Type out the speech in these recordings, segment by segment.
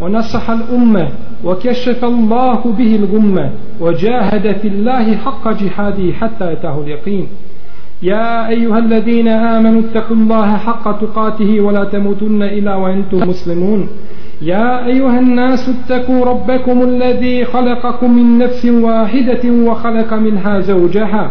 ونصح الأمة وكشف الله به الغمة وجاهد في الله حق جهاده حتى أتاه اليقين. يا أيها الذين آمنوا اتقوا الله حق تقاته ولا تموتن إلا وأنتم مسلمون. يا أيها الناس اتقوا ربكم الذي خلقكم من نفس واحدة وخلق منها زوجها.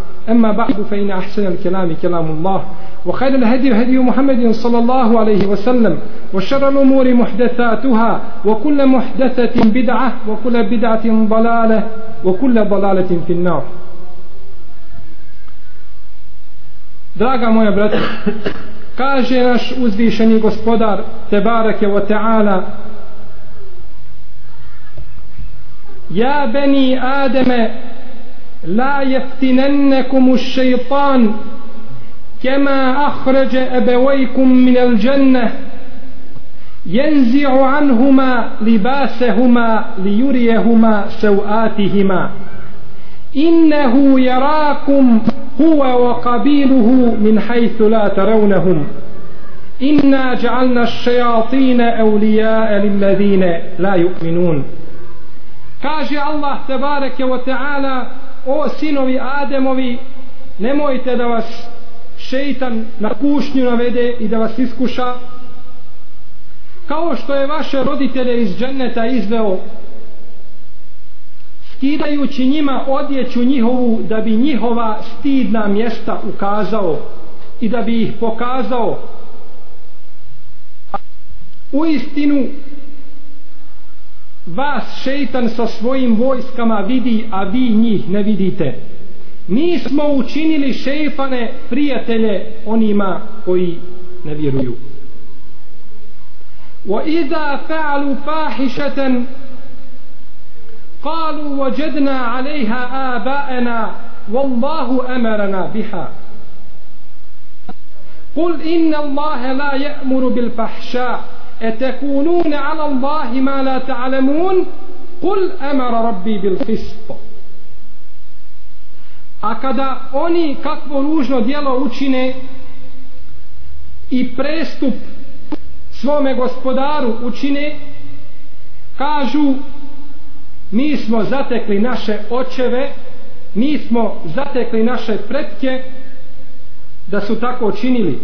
أما بعد فإن أحسن الكلام كلام الله وخير الهدي هدي محمد صلى الله عليه وسلم وشر الأمور محدثاتها وكل محدثة بدعة وكل بدعة ضلالة وكل ضلالة في النار Draga moja brata, kaže naš uzvišeni gospodar Tebareke wa ta'ala Ja beni Ademe la jeftinennekum šeitan كما أخرج أبويكم من الجنة ينزع عنهما لباسهما ليريهما سوآتهما إنه يراكم هو وقبيله من حيث لا ترونهم إنا جعلنا الشياطين أولياء للذين لا يؤمنون. Allah tebareke wa ta'ala o sinovi Ademovi nemojte da vas šeitan na kušnju navede i da vas iskuša. Kao što je vaše roditelje iz dženneta izveo skidajući njima odjeću njihovu da bi njihova stidna mjesta ukazao i da bi ih pokazao. U istinu vas šeitan sa svojim vojskama vidi a vi njih ne vidite mi smo učinili šeifane prijatelje onima koji ne vjeruju وإذا فعلوا فاحشة قالوا وجدنا عليها آباءنا والله أمرنا بها قل إن الله لا يأمر بالفحشاء etekunune ala Allahi ma la ta'alamun kul emara rabbi bil qist a kada oni kakvo ružno dijelo učine i prestup svome gospodaru učine kažu mi smo zatekli naše očeve mi smo zatekli naše pretke da su tako činili.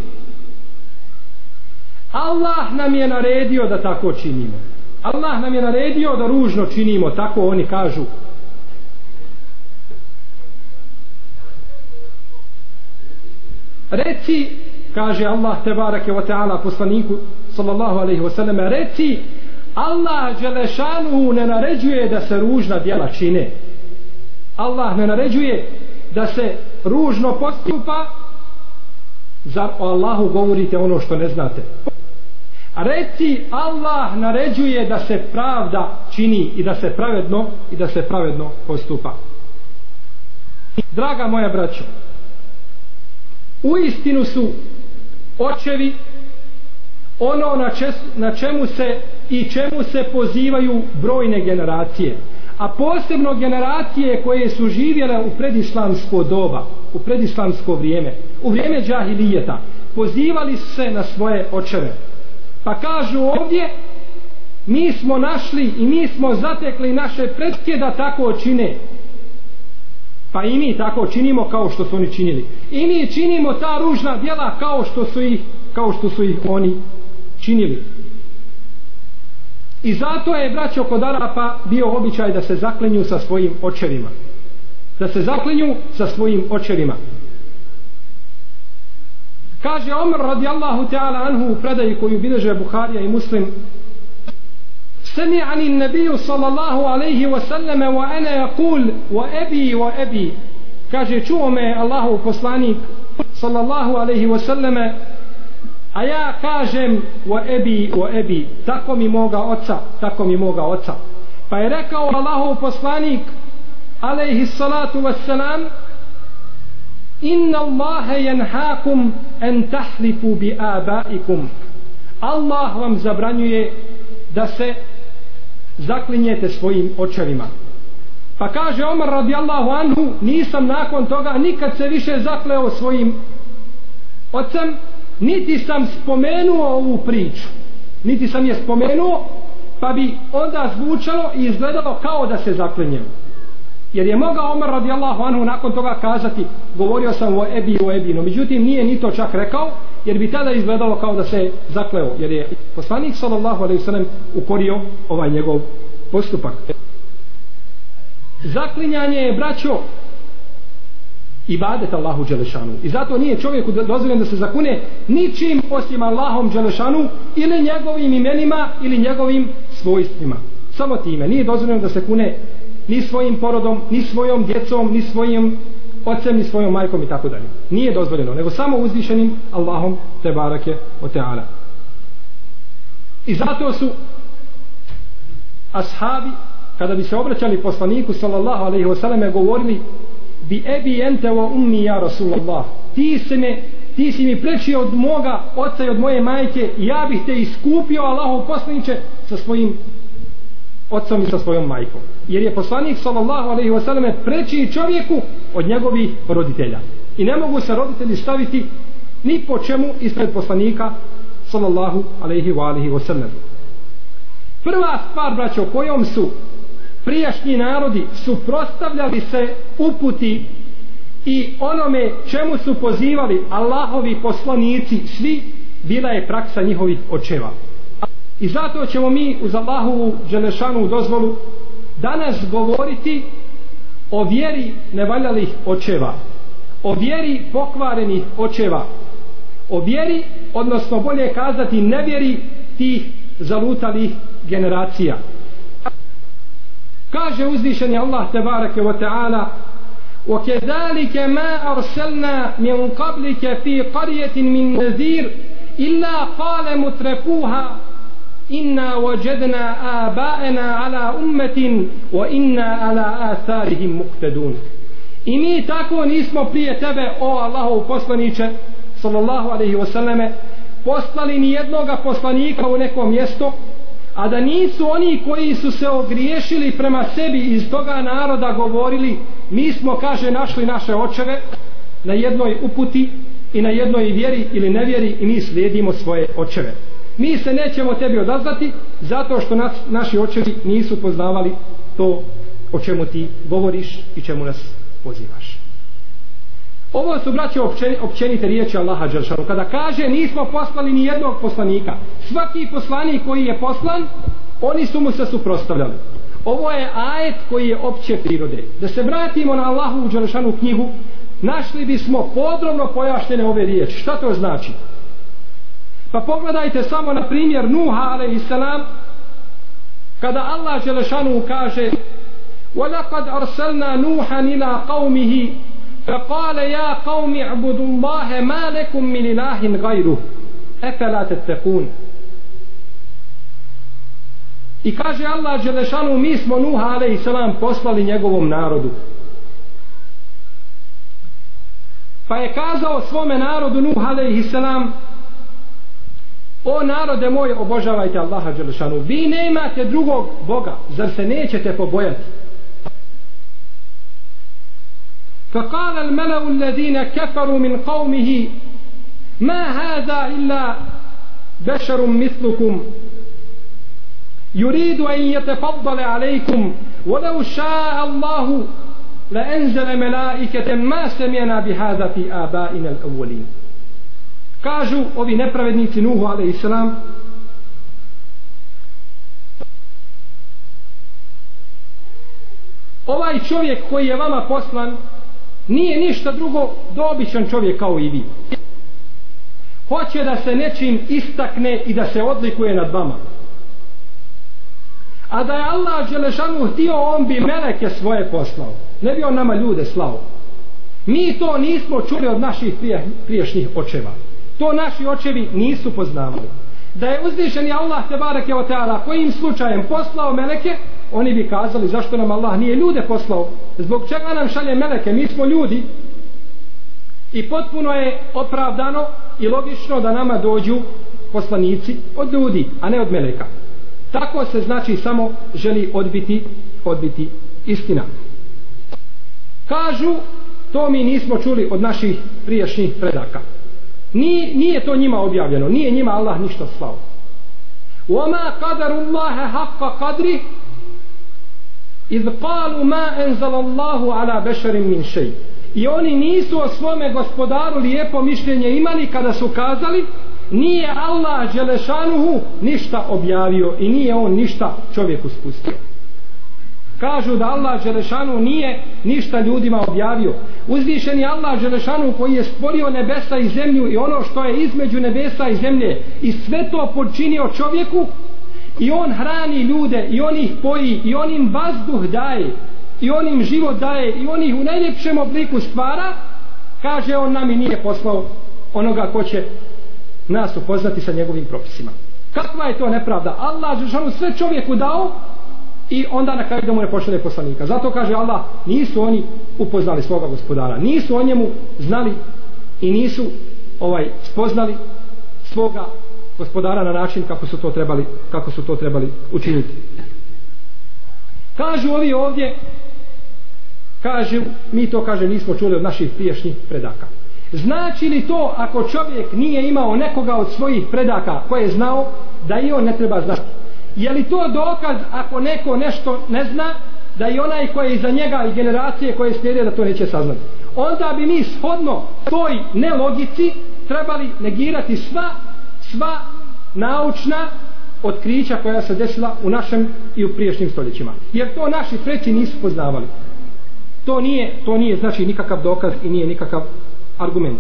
Allah nam je naredio da tako činimo. Allah nam je naredio da ružno činimo, tako oni kažu. Reci, kaže Allah tebareke wa ta'ala poslaniku sallallahu alaihi wa sallam, reci Allah Đelešanu ne naređuje da se ružna djela čine. Allah ne naređuje da se ružno postupa zar o Allahu govorite ono što ne znate. Reci Allah naređuje da se pravda čini i da se pravedno i da se pravedno postupa. Draga moja braćo, u istinu su očevi ono na, čes, na čemu se i čemu se pozivaju brojne generacije a posebno generacije koje su živjele u predislamsko doba u predislamsko vrijeme u vrijeme džahilijeta pozivali su se na svoje očeve pa kažu ovdje mi smo našli i mi smo zatekli naše predke da tako čine pa i mi tako činimo kao što su oni činili i mi činimo ta ružna djela kao što su ih kao što su ih oni činili I zato je braćo kod Arapa bio običaj da se zaklenju sa svojim očevima. Da se zaklenju sa svojim očevima. Kaže Omer radijallahu ta'ala anhu u predaji koju bileže Buharija i Muslim سمعني النبي صلى الله عليه وسلم وأنا يقول وأبي وأبي kaže čuo me Allahov poslanik sallallahu alaihi wasallame a ja kažem wa ebi wa ebi tako mi moga oca tako mi moga oca pa je rekao Allahov poslanik alaihi salatu wassalam inna Allahe jenhakum en tahlifu bi abaikum. Allah vam zabranjuje da se zaklinjete svojim očevima. Pa kaže Omar radijallahu anhu nisam nakon toga nikad se više zakleo svojim ocem niti sam spomenuo ovu priču. Niti sam je spomenuo pa bi onda zvučalo i izgledalo kao da se zaklinjem jer je mogao Omar radijallahu anhu nakon toga kazati govorio sam o Ebi o Ebi no međutim nije ni to čak rekao jer bi tada izgledalo kao da se zakleo jer je poslanik sallallahu alaihi sallam ukorio ovaj njegov postupak. Zaklinjanje je braćo ibadet Allahu Đelešanu. I zato nije čovjeku dozvoljen da se zakune ničim osim Allahom Đelešanu ili njegovim imenima ili njegovim svojstvima. Samo time. Nije dozvoljeno da se kune ni svojim porodom, ni svojom djecom, ni svojim ocem, ni svojom majkom i tako dalje. Nije dozvoljeno, nego samo uzvišenim Allahom te barake o teala. I zato su ashabi, kada bi se obraćali poslaniku sallallahu alaihi wasallam, govorili bi ebi ente wa ummi ja rasulallah. Ti se me ti si mi preči od moga oca i od moje majke ja bih te iskupio Allahov poslaniče sa svojim ocom i sa svojom majkom. Jer je poslanik sallallahu alejhi ve selleme preči čovjeku od njegovih roditelja. I ne mogu se roditelji staviti ni po čemu ispred poslanika sallallahu alejhi ve alihi ve sellem. Prva stvar braćo kojom su prijašnji narodi suprotstavljali se uputi i onome čemu su pozivali Allahovi poslanici svi bila je praksa njihovih očeva I zato ćemo mi uz Allahovu Đelešanu dozvolu danas govoriti o vjeri nevaljalih očeva, o vjeri pokvarenih očeva, o vjeri, odnosno bolje kazati nevjeri tih zalutalih generacija. Kaže uzvišeni Allah tebareke wa ta'ala وكذلك ما أرسلنا من قبلك في قرية من نذير إلا قال مترفوها inna wajadna abaena ala ummetin wa inna ala atharihim muqtadun. I mi tako nismo prije tebe o Allahov poslaniće sallallahu alaihi wasallame poslali ni jednoga poslanika u neko mjesto a da nisu oni koji su se ogriješili prema sebi iz toga naroda govorili mi smo kaže našli naše očeve na jednoj uputi i na jednoj vjeri ili nevjeri i mi slijedimo svoje očeve mi se nećemo tebi odazvati zato što nas, naši očevi nisu poznavali to o čemu ti govoriš i čemu nas pozivaš. Ovo su braće općenite riječi Allaha Đeršanu. Kada kaže nismo poslali ni jednog poslanika, svaki poslanik koji je poslan, oni su mu se suprostavljali. Ovo je ajet koji je opće prirode. Da se vratimo na Allahu Đeršanu knjigu, našli bismo podrobno pojašnjene ove riječi. Šta to znači? Pa pogledajte samo na primjer Nuha a.s. Kada Allah Želešanu kaže وَلَقَدْ أَرْسَلْنَا نُوحًا إِلَىٰ قَوْمِهِ فَقَالَ يَا قَوْمِ اعْبُدُوا اللَّهَ مَا لَكُمْ مِنْ إِلَٰهٍ غَيْرُهُ أَفَلَا تَتَّقُونَ I kaže Allah Želešanu mi smo Nuha a.s. poslali njegovom narodu. Pa je kazao svome narodu Nuha a.s. O narode moj, obožavajte Allaha Đelešanu. Vi nemate drugog Boga, zar se nećete pobojati? فقال الملأ الذين كفروا من قومه ما هذا إلا بشر مثلكم يريد أن يتفضل عليكم ولو شاء الله لأنزل ملائكة ما سمعنا بهذا في آبائنا الأولين kažu ovi nepravednici Nuhu ale islam ovaj čovjek koji je vama poslan nije ništa drugo do običan čovjek kao i vi. Hoće da se nečim istakne i da se odlikuje nad vama. A da je Allah Đelešanu htio on bi meleke svoje poslao. Ne bi on nama ljude slao. Mi to nismo čuli od naših prije, priješnjih očeva to naši očevi nisu poznavali. Da je uzvišeni Allah te barake o teala kojim slučajem poslao meleke oni bi kazali zašto nam Allah nije ljude poslao. Zbog čega nam šalje meleke? Mi smo ljudi i potpuno je opravdano i logično da nama dođu poslanici od ljudi a ne od meleka. Tako se znači samo želi odbiti odbiti istina. Kažu to mi nismo čuli od naših prijašnjih predaka. nije, nije to njima objavljeno nije njima Allah ništa slao وما قدر الله حق قدره إذ قالوا ما أنزل الله على بشر من شيء i oni nisu o svome gospodaru lijepo mišljenje imali kada su kazali nije Allah Đelešanuhu ništa objavio i nije on ništa čovjeku spustio kažu da Allah Želešanu nije ništa ljudima objavio. Uzvišeni Allah Želešanu koji je stvorio nebesa i zemlju i ono što je između nebesa i zemlje i sve to počinio čovjeku i on hrani ljude i on ih poji i on im vazduh daje i on im život daje i on ih u najljepšem obliku stvara kaže on nam i nije poslao onoga ko će nas upoznati sa njegovim propisima. Kakva je to nepravda? Allah Želešanu sve čovjeku dao i onda na kraju da mu ne pošalje poslanika. Zato kaže Allah, nisu oni upoznali svoga gospodara. Nisu o njemu znali i nisu ovaj spoznali svoga gospodara na način kako su to trebali, kako su to trebali učiniti. Kažu ovi ovdje, kažu, mi to kaže nismo čuli od naših priješnjih predaka. Znači li to ako čovjek nije imao nekoga od svojih predaka koje je znao, da i on ne treba znati? Je li to dokaz ako neko nešto ne zna da i onaj koji je iza njega i generacije koje slijede da to neće saznati? Onda bi mi shodno toj nelogici trebali negirati sva sva naučna otkrića koja se desila u našem i u priješnjim stoljećima. Jer to naši preci nisu poznavali. To nije, to nije znači nikakav dokaz i nije nikakav argument.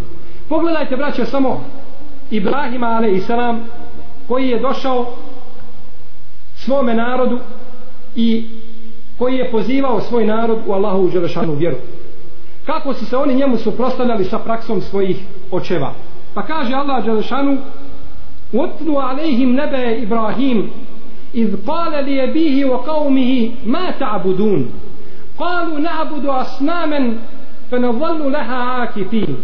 Pogledajte braće samo Ibrahima a.s. koji je došao svome narodu i koji je pozivao svoj narod u Allahu u Želešanu vjeru. Kako su se oni njemu suprostavljali sa praksom svojih očeva? Pa kaže Allah Želešanu Utlu alejhim nebe Ibrahim iz kale li je bihi wa qavmihi ma ta'budun قالوا نعبد أصناما فنظل لها عاكفين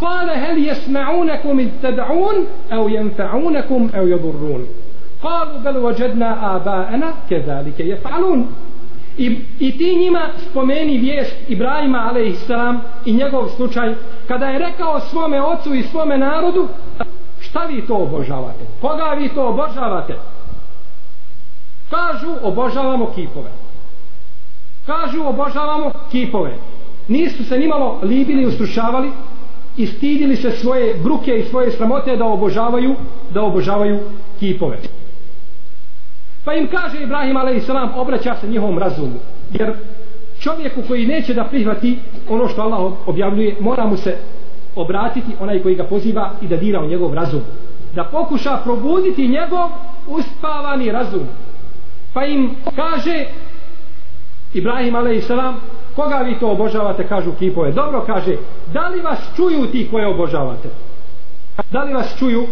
قال هل يسمعونكم إذ تدعون أو ينفعونكم أو يضرون Kalu bel vođedna abaena kezalike je falun. I, I ti njima spomeni vijest Ibrahima a.s. i njegov slučaj kada je rekao svome ocu i svome narodu šta vi to obožavate? Koga vi to obožavate? Kažu obožavamo kipove. Kažu obožavamo kipove. Nisu se nimalo libili i ustrušavali i stidili se svoje bruke i svoje sramote da obožavaju da obožavaju kipove. Pa im kaže Ibrahim a.s. obraća se njihovom razumu. Jer čovjeku koji neće da prihvati ono što Allah objavljuje, mora mu se obratiti onaj koji ga poziva i da dira u njegov razum. Da pokuša probuditi njegov uspavani razum. Pa im kaže Ibrahim a.s. Koga vi to obožavate, kažu kipove. Dobro kaže, da li vas čuju ti koje obožavate? Da li vas čuju?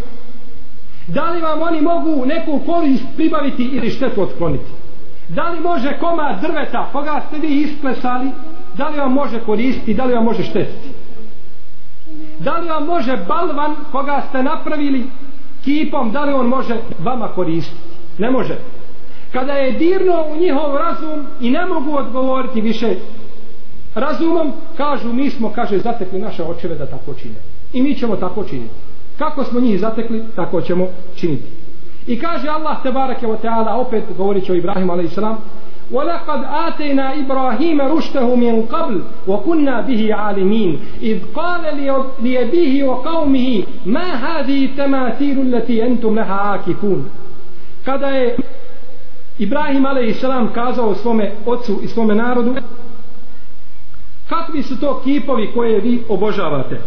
Da li vam oni mogu neku korist pribaviti ili štetu otkloniti? Da li može koma drveta pa koga ste vi isplesali, Da li vam može koristiti? Da li vam može štetiti? Da li vam može balvan koga ste napravili kipom? Da li on može vama koristiti? Ne može. Kada je dirno u njihov razum i ne mogu odgovoriti više razumom, kažu mi smo, kaže, zatekli naše očeve da tako čine. I mi ćemo tako činiti kako smo njih zatekli, tako ćemo činiti. I kaže Allah te bareke ve taala opet govoreći o Ibrahimu alejselam: "Wa laqad atayna Ibrahima rushtahu min qabl wa kunna bihi alimin." Iz qala li li wa qaumihi: "Ma hadhihi tamathil allati antum laha akifun." Kada je Ibrahim alejselam kazao svome ocu i svome narodu: "Kakvi su to kipovi koje vi obožavate?"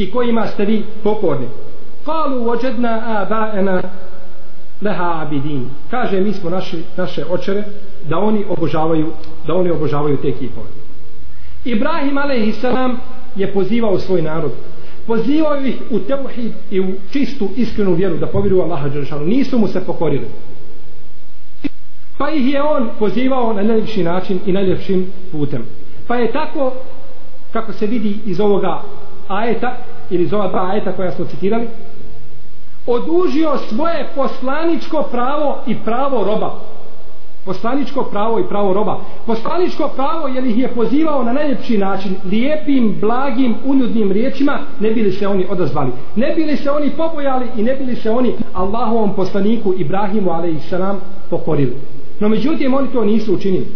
I kojima ste vi pokorni. Kalu vođedna abaena leha abidin. Kaže mi smo naši, naše očere da oni obožavaju da oni obožavaju te kipove. Ibrahim a.s. je pozivao svoj narod. Pozivao ih u teuhid i u čistu iskrenu vjeru da povjeruju Allaha Đeršanu nisu mu se pokorili. Pa ih je on pozivao na najljepši način i najljepšim putem. Pa je tako kako se vidi iz ovoga ajeta ili iz ova dva ajeta koja smo citirali odužio svoje poslaničko pravo i pravo roba. Poslaničko pravo i pravo roba. Poslaničko pravo jer ih je pozivao na najljepši način lijepim, blagim, uljudnim riječima ne bili se oni odazvali. Ne bili se oni pobojali i ne bili se oni Allahovom poslaniku Ibrahimu a.s. pokorili. No međutim oni to nisu učinili.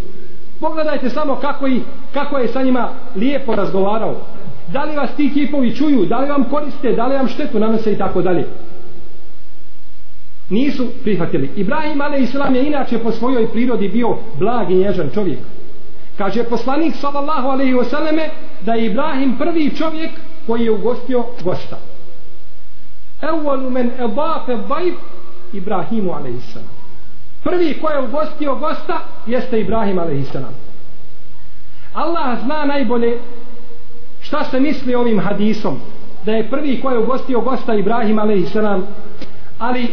Pogledajte samo kako, i, kako je sa njima lijepo razgovarao da li vas ti kipovi čuju da li vam koriste, da li vam štetu nanose i tako dalje nisu prihvatili Ibrahim a.s. je inače po svojoj prirodi bio blag i nježan čovjek kaže poslanik sallallahu alaihi wasallame da je Ibrahim prvi čovjek koji je ugostio gosta evvalu men edafe dajf Ibrahimu a.s. prvi ko je ugostio gosta jeste Ibrahim a.s. Allah zna najbolje šta se misli ovim hadisom? Da je prvi ko je ugostio gosta Ibrahim a.s. ali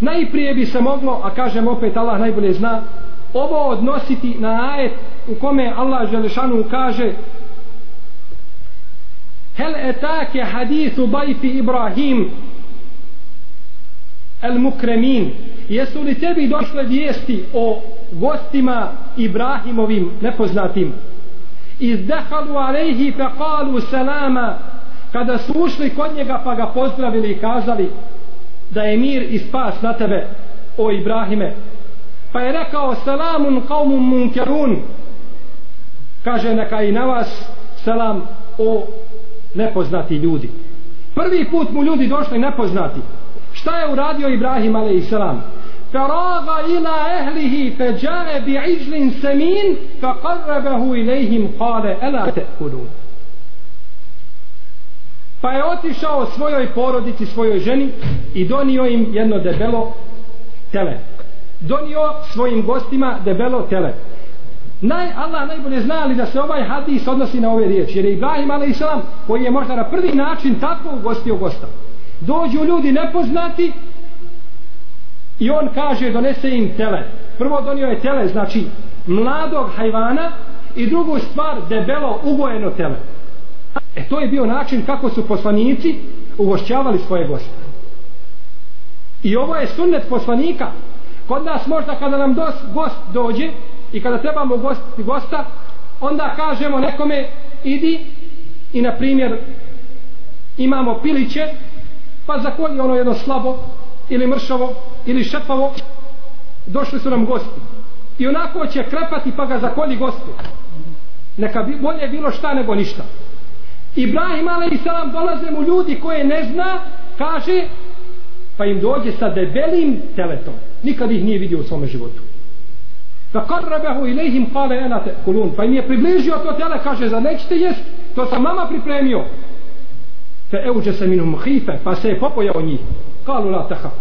najprije bi se moglo a kažem opet Allah najbolje zna ovo odnositi na ajet u kome Allah Želešanu kaže hel etake hadithu bajfi Ibrahim el mukremin jesu li tebi došle vijesti o gostima Ibrahimovim nepoznatim? Izdehalu alejhi fe kalu selama. Kada su ušli kod njega pa ga pozdravili i kazali da je mir i spas na tebe o Ibrahime. Pa je rekao selamun qaumun munkerun. Kaže neka i na vas selam o nepoznati ljudi. Prvi put mu ljudi došli nepoznati. Šta je uradio Ibrahim a.s. فراغ إلى أهله فجاء بعجل سمين فقربه إليهم قال ألا تأكلون Pa je otišao svojoj porodici, svojoj ženi i donio im jedno debelo tele. Donio svojim gostima debelo tele. Naj, Allah najbolje zna li da se ovaj hadis odnosi na ove riječi. Jer je Ibrahim a.s. koji je možda na prvi način tako ugostio gosta. Dođu ljudi nepoznati i on kaže donese im tele. Prvo donio je tele, znači mladog hajvana i drugu stvar debelo ugojeno tele. E to je bio način kako su poslanici ugošćavali svoje goste. I ovo je sunnet poslanika. Kod nas možda kada nam dos, gost dođe i kada trebamo gostiti gosta, onda kažemo nekome idi i na primjer imamo piliće pa zakolji ono jedno slabo ili mršavo ili šepavo došli su nam gosti i onako će krepati pa ga zakolji gostu neka bi, bolje bilo šta nego ništa Ibrahim a.s. dolaze mu ljudi koje ne zna, kaže, pa im dođe sa debelim teletom. Nikad ih nije vidio u svome životu. Pa karrabehu ilihim kale enate kulun. Pa im je približio to tele, kaže, za nećete jest, to sam mama pripremio. Fe euđe se minum hife, pa se je popojao njih. Kalu la tahaf.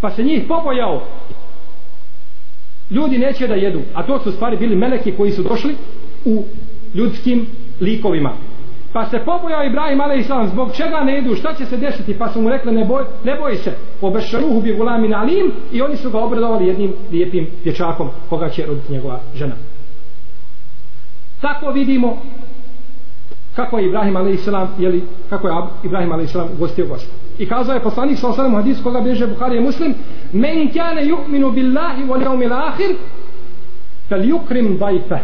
Pa se njih popojao. Ljudi neće da jedu, a to su stvari bili meleki koji su došli u ljudskim likovima. Pa se pobojao Ibrahim a.s. zbog čega ne idu, šta će se desiti? Pa su mu rekli ne boj, ne boj se, obešaruhu bi gulamin alim i oni su ga obradovali jednim lijepim dječakom koga će roditi njegova žena. Tako vidimo kako je Ibrahim a.s. Jeli, kako je Ibrahim a.s. ugostio gosta. I kazao je poslanik sa osanem hadisu koga bježe Buhari je muslim men kjane yu'minu billahi wal jevmi ahir fel yukrim dajfe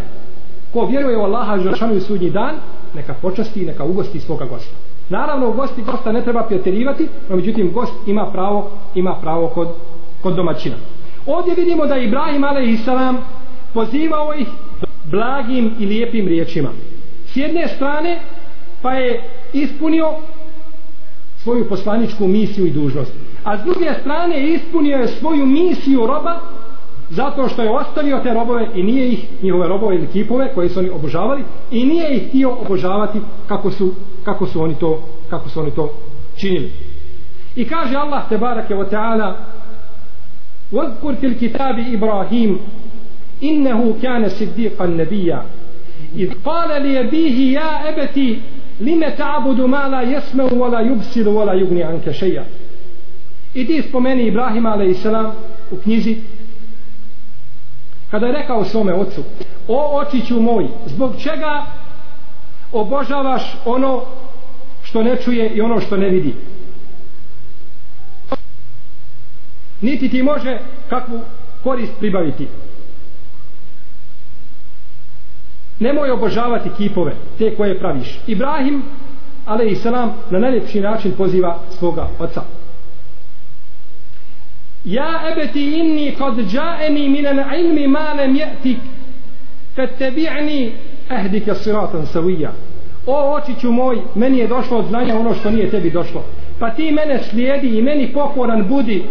ko vjeruje u Allaha Žešanu i sudnji dan neka počasti i neka ugosti svoga gosta naravno u gosti gosta ne treba prijateljivati no međutim gost ima pravo ima pravo kod, kod domaćina ovdje vidimo da Ibrahim a.s. pozivao ih blagim i lijepim riječima s jedne strane pa je ispunio svoju poslaničku misiju i dužnost. A s druge strane ispunio je svoju misiju roba zato što je ostavio te robove i nije ih, njihove robove ili kipove koje su oni obožavali i nije ih htio obožavati kako su, kako su oni to kako su oni to činili. I kaže Allah te barake wa ta'ala واذكر في الكتاب إبراهيم إنه كان صديقا نبيا iz kale li je bihi ja ebeti lime ta abudu mala jesme uvala jubsiru uvala jugni anke šeja. I ti spomeni Ibrahim a.s. u knjizi kada je rekao svome ocu o očiću moj zbog čega obožavaš ono što ne čuje i ono što ne vidi? Niti ti može kakvu korist pribaviti. Nemoj obožavati kipove te koje praviš. Ibrahim ale i selam, na najljepši način poziva svoga oca. Ja ebeti inni kad džaeni minan ilmi malem jetik fattabi'ni ahdika siratan savija o očiću moj meni je došlo od znanja ono što nije tebi došlo. Pa ti mene slijedi i meni pokoran budi.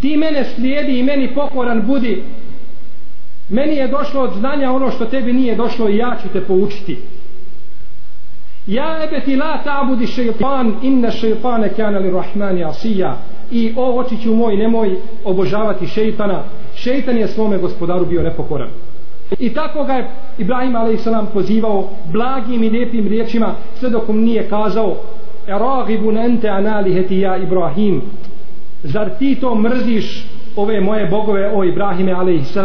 Ti mene slijedi i meni pokoran budi meni je došlo od znanja ono što tebi nije došlo i ja ću te poučiti ja ebeti la ta'budi šeitan inna šeitane kjana li rahmani asija i o očiću moj nemoj obožavati šeitana šeitan je svome gospodaru bio nepokoran i tako ga je Ibrahim a.s. pozivao blagim i lijepim riječima sve dok mu nije kazao eragibun ente analiheti ja Ibrahim zar ti to mrziš ove moje bogove o Ibrahime a.s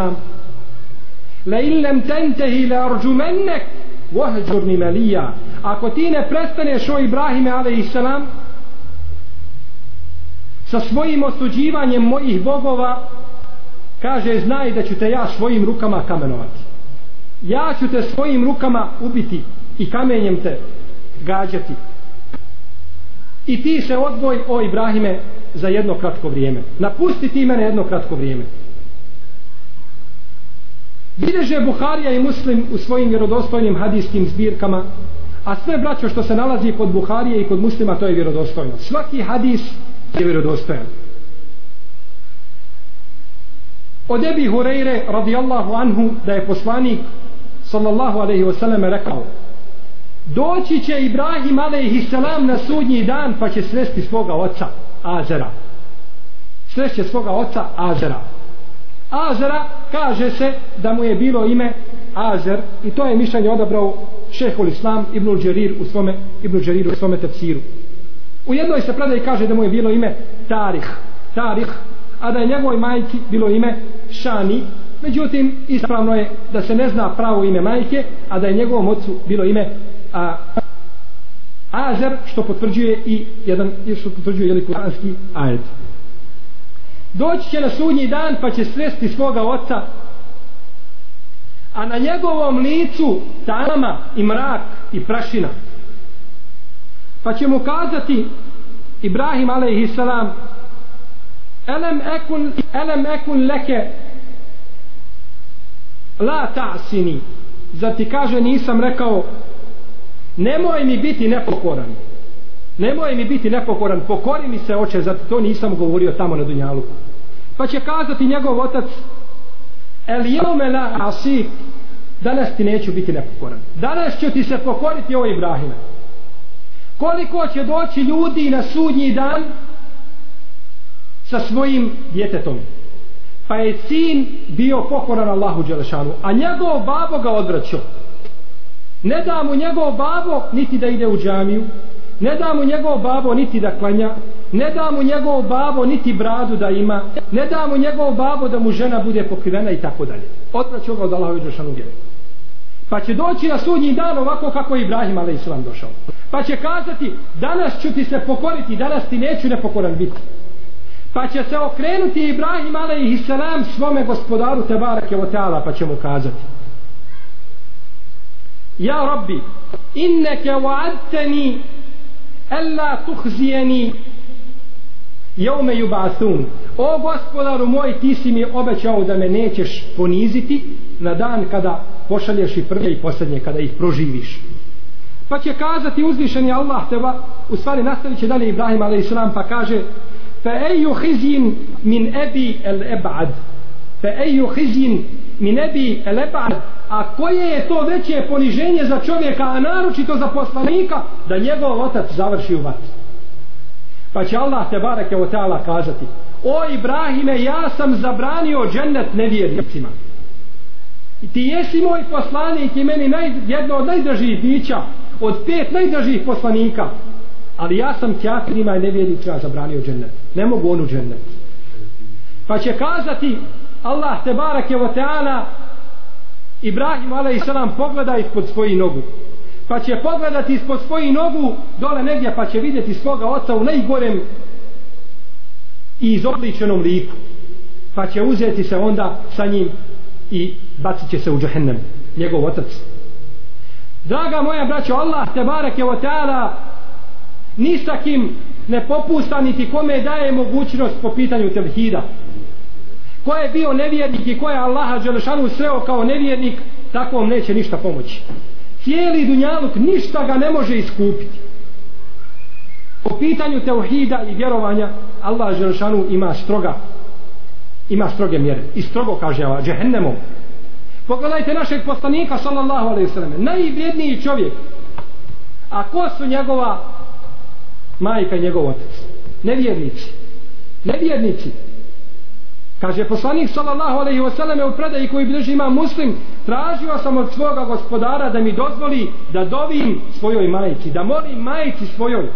la illem tentehi la arđumennek vohđurni melija ako ti ne prestaneš o Ibrahime a.s. sa svojim osuđivanjem mojih bogova kaže znaj da ću te ja svojim rukama kamenovati. Ja ću te svojim rukama ubiti i kamenjem te gađati. I ti se odboj o Ibrahime za jedno kratko vrijeme. Napusti ti mene jedno kratko vrijeme. Bileže Buharija i Muslim u svojim vjerodostojnim hadijskim zbirkama a sve braćo što se nalazi kod Buharije i kod Muslima to je vjerodostojno. Svaki hadis je vjerodostojan. Od Ebi Hureyre radijallahu anhu da je poslanik sallallahu alaihi wasallam rekao doći će Ibrahim alaihi salam na sudnji dan pa će svesti svoga oca Azera. Svešće svoga oca Azera. Azera kaže se da mu je bilo ime Azer i to je mišljenje odabrao šehol Islam Ibn Đerir u svome Ibn Đerir u svome tefsiru. U jednoj se predaj kaže da mu je bilo ime Tarih Tarih a da je njegovoj majci bilo ime Šani. Međutim ispravno je da se ne zna pravo ime majke a da je njegovom ocu bilo ime a, Azer što potvrđuje i jedan što potvrđuje jedan kuranski ajet doći će na sudnji dan pa će svesti svoga oca. A na njegovom licu tama i mrak i prašina. Pa će mu kazati Ibrahim alaihissalam elem ekun elem ekun leke la ta'sini. Zar ti kaže nisam rekao nemoj mi biti nepokoran. Nemoj mi biti nepokoran. Pokori mi se oče zato to nisam govorio tamo na Dunjaluku pa će kazati njegov otac el jeume la asik danas ti neću biti nepokoran. Danas ću ti se pokoriti ovo Ibrahime. Koliko će doći ljudi na sudnji dan sa svojim djetetom? Pa je sin bio pokoran Allahu Đelešanu a njegov babo ga odvraćao. Ne da mu njegov babo niti da ide u džamiju ne da mu njegov babo niti da klanja ne da mu njegov babo niti bradu da ima ne da mu njegov babo da mu žena bude pokrivena i tako dalje odvraćao ga od Allahu Đelešanu vjere pa će doći na sudnji dan ovako kako je Ibrahim a.s. došao pa će kazati danas ću ti se pokoriti danas ti neću nepokoran biti pa će se okrenuti Ibrahim a.s. svome gospodaru Tebarake o Teala pa će mu kazati Ja Rabbi inneke wa'adteni alla tuhzijeni jeume jubasun. o gospodaru moj ti si mi obećao da me nećeš poniziti na dan kada pošalješ i prve i posljednje kada ih proživiš pa će kazati uzvišeni Allah teba u stvari nastavit će dalje Ibrahim a.s. pa kaže fa eju hizin min ebi el ebad fa eju hizin min ebi el ebad a koje je to veće poniženje za čovjeka a naročito za poslanika da njegov otac završi u vatru pa će Allah te barake o teala kazati o Ibrahime ja sam zabranio džennet nevjernicima. I ti jesi moj poslanik i meni naj, jedno od najdražih bića od pet najdražih poslanika. Ali ja sam kjafirima i nevjernicima zabranio džennet. Ne mogu onu džennet. Pa će kazati Allah te barake o ta'ala Ibrahim a.s. pogleda ispod svoji nogu pa će pogledati ispod svoji nogu dole negdje pa će vidjeti svoga oca u najgorem i izobličenom liku. Pa će uzeti se onda sa njim i bacit će se u džahennem njegov otac. Draga moja braćo Allah te barek je o teala ni sa kim ne popusta niti kome daje mogućnost po pitanju tevhida. Ko je bio nevjernik i ko je Allaha Đelešanu sreo kao nevjernik takvom neće ništa pomoći cijeli dunjaluk ništa ga ne može iskupiti. Po pitanju teuhida i vjerovanja Allah Želšanu ima stroga ima stroge mjere. I strogo kaže ova džehennemom. Pogledajte našeg poslanika sallallahu alaihi sallam najvrijedniji čovjek. A ko su njegova majka i njegov otac? Nevjernici. Nevjernici. Kaže poslanik sallallahu alejhi ve selleme u predaji koji bilježi ima Muslim, tražio sam od svoga gospodara da mi dozvoli da dovim svojoj majci, da molim majci svojoj.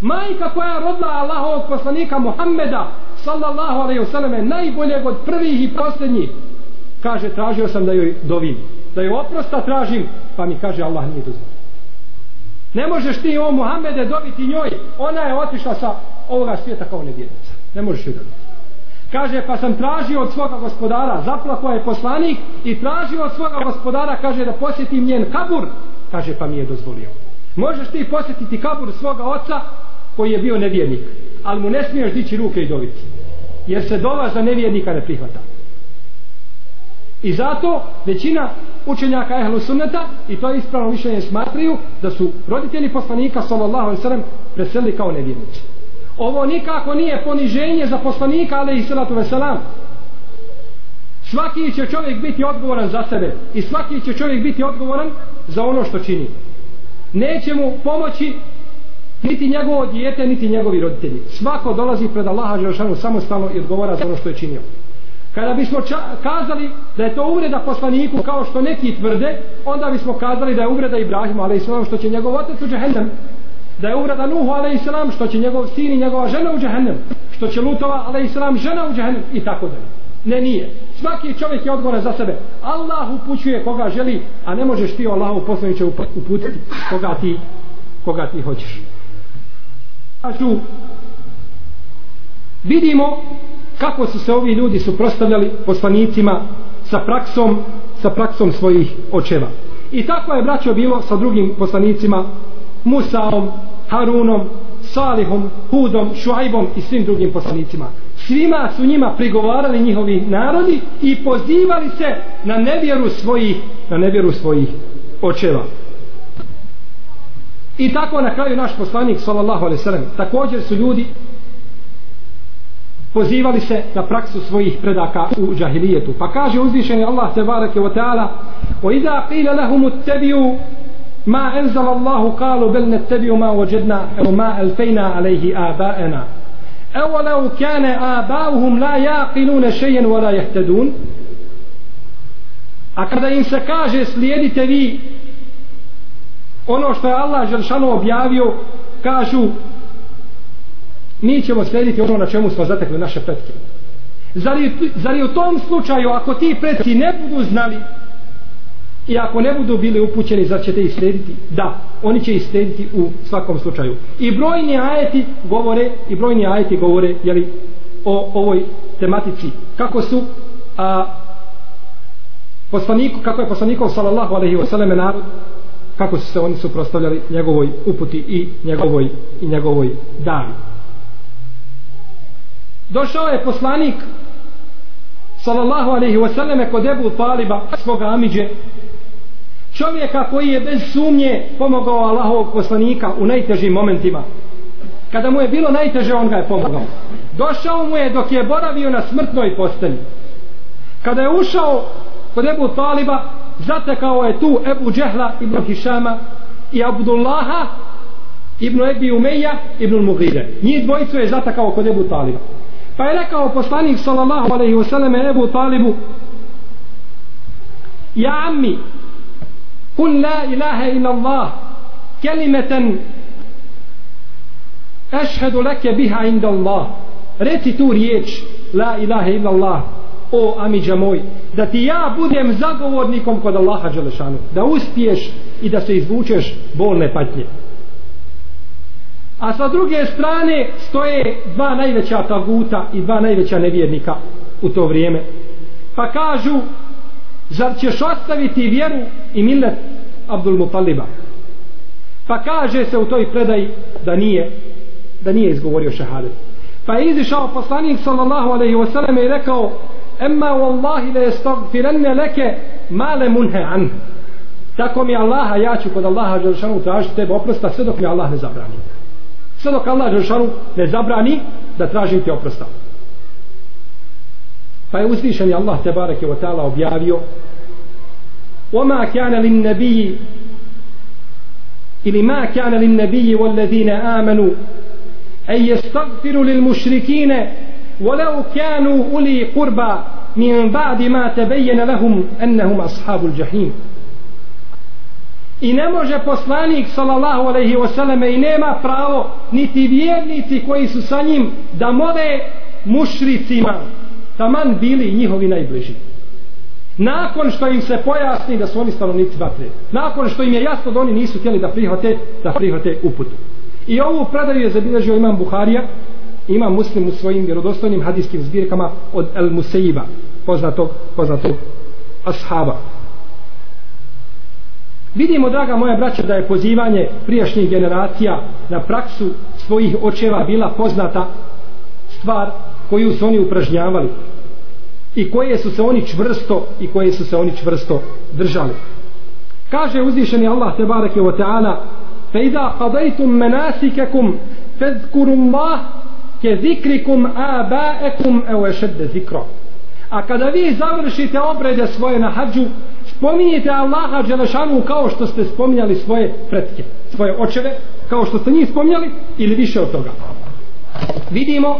Majka koja je rodila Allahovog poslanika Muhammeda sallallahu alejhi ve selleme najboljeg od prvih i posljednjih. Kaže tražio sam da joj dovim, da joj oprosta tražim, pa mi kaže Allah nije dozvolio. Ne možeš ti o Muhammede dobiti njoj, ona je otišla sa ovoga svijeta kao nevjernica. Ne možeš joj dobiti. Kaže, pa sam tražio od svoga gospodara, zaplako je poslanik i tražio od svoga gospodara, kaže, da posjetim njen kabur. Kaže, pa mi je dozvolio. Možeš ti posjetiti kabur svoga oca koji je bio nevjernik, ali mu ne smiješ dići ruke i dobiti. Jer se dova za nevjernika ne prihvata. I zato većina učenjaka ehlu sunneta i to je ispravno mišljenje smatraju da su roditelji poslanika sallallahu alaihi sallam preselili kao nevjernici ovo nikako nije poniženje za poslanika ali i salatu veselam svaki će čovjek biti odgovoran za sebe i svaki će čovjek biti odgovoran za ono što čini. Neće mu pomoći niti njegovo dijete niti njegovi roditelji. Svako dolazi pred Allaha Želšanu samostalno i odgovara za ono što je činio. Kada bismo kazali da je to uvreda poslaniku kao što neki tvrde onda bismo kazali da je uvreda Ibrahimu ali i što će njegov otac u džehendam da je uvreda Nuhu a.s. što će njegov sin i njegova žena u džahennem što će Lutova a.s. žena u džahennem i tako dalje ne nije svaki čovjek je odgovoran za sebe Allah upućuje koga želi a ne možeš ti Allahu poslaniče uputiti koga ti koga ti hoćeš kažu vidimo kako su se ovi ljudi suprostavljali poslanicima sa praksom sa praksom svojih očeva i tako je braćo bilo sa drugim poslanicima Musaom, Harunom, Salihom, Hudom, Šuajbom i svim drugim poslanicima. Svima su njima prigovarali njihovi narodi i pozivali se na nevjeru svojih, na nevjeru svojih očeva. I tako na kraju naš poslanik sallallahu alejhi ve sellem također su ljudi pozivali se na praksu svojih predaka u džahilijetu. Pa kaže uzvišeni Allah te bareke ve taala: "Wa iza qila lahum ittabi'u Ma ما انزل الله قالوا بل نتبع ما وجدنا او ما الفينا عليه اباءنا اولو كان اباؤهم لا يعقلون شيئا ولا يهتدون اكذا ان kaže سليدته vi ono što je Allah Želšanu objavio kažu mi ćemo slediti ono na čemu smo zatekli naše pretke. Zar je, zar je u tom slučaju ako ti pretki ne budu znali I ako ne budu bili upućeni, zar ćete ih slediti? Da, oni će ih slediti u svakom slučaju. I brojni ajeti govore, i brojni ajeti govore, jeli, o ovoj tematici. Kako su, a, poslaniku, kako je poslanikov sallallahu alaihi wa sallam narod, kako su se oni suprostavljali njegovoj uputi i njegovoj, i njegovoj davi. Došao je poslanik sallallahu alaihi wa sallam kod Ebu Taliba, svoga Amidže, čovjeka koji je bez sumnje pomogao Allahovog poslanika u najtežim momentima. Kada mu je bilo najteže on ga je pomogao. Došao mu je dok je boravio na smrtnoj postelji. Kada je ušao kod Ebu Taliba zatekao je tu Ebu Džehla ibn Hišama i Abdullaha ibn Ebi Umeja ibn Mughire njih dvojicu je zatekao kod Ebu Taliba. Pa je rekao poslanik sallallahu alaihi wasallam Ebu Talibu ja ammi قل لا إله إلا الله كلمة أشهد لك بها عند الله reci tu riječ la ilaha illa Allah o amiđa moj da ti ja budem zagovornikom kod Allaha Đelešanu da uspiješ i da se izvučeš bolne patnje a sa druge strane stoje dva najveća taguta i dva najveća nevjernika u to vrijeme pa kažu zar ćeš ostaviti vjeru i millet Abdul Mutaliba. Pa kaže se u toj predaji da nije da nije izgovorio šehadet. Pa je izišao poslanik sallallahu alaihi wasallam i rekao emma wallahi le estagfirenne leke male munhe an. Tako mi Allaha ja ću kod Allaha Đelšanu tražiti tebe oprosta sve dok mi Allah ne zabrani. Sve dok Allah Đelšanu ne zabrani da tražim ti oprosta. Pa je uzvišen Allah te bareke wa ta'ala objavio وما كان للنبي ili ma kana lin nabiyyi wal ladina amanu ay yastaghfiru lil mushrikeen walau kanu uli qurba min ba'di ma tabayyana lahum annahum ashabul jahim i ne može poslanik sallallahu alejhi ve selleme i nema pravo niti vjernici koji su sa njim da mole mušricima taman bili njihovi najbliži nakon što im se pojasni da su oni stanovnici vatre nakon što im je jasno da oni nisu htjeli da prihvate da prihvate uputu. I ovu predaju je zabilježio imam Buharija imam muslim u svojim vjerodostojnim hadijskim zbirkama od El Museiba poznatog, poznatog ashaba. Vidimo draga moja braća da je pozivanje prijašnjih generacija na praksu svojih očeva bila poznata stvar koju su oni upražnjavali i koje su se oni čvrsto i koje su se oni čvrsto držali. Kaže uzvišeni Allah te bareke ve ta'ala fa idha qadaytum manasikakum fadhkuru Allah ke zikrikum aba'akum aw ashad zikra. A kada vi završite obrede svoje na hadžu spominjite Allaha dželešanu kao što ste spominjali svoje pretke svoje očeve kao što ste njih spominjali ili više od toga. Vidimo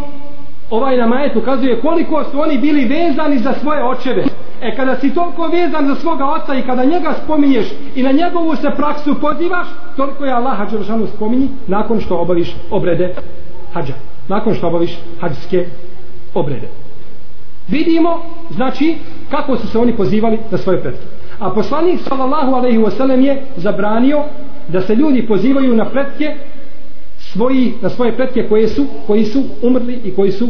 ovaj nam ajet ukazuje koliko su oni bili vezani za svoje očeve. E kada si toliko vezan za svoga oca i kada njega spominješ i na njegovu se praksu pozivaš, toliko je Allah Đelšanu spominji nakon što obaviš obrede hađa. Nakon što obaviš hađske obrede. Vidimo, znači, kako su se oni pozivali na svoje predke. A poslanik sallallahu alaihi wasallam je zabranio da se ljudi pozivaju na pretke svoji, na svoje pretke koje su, koji su umrli i koji su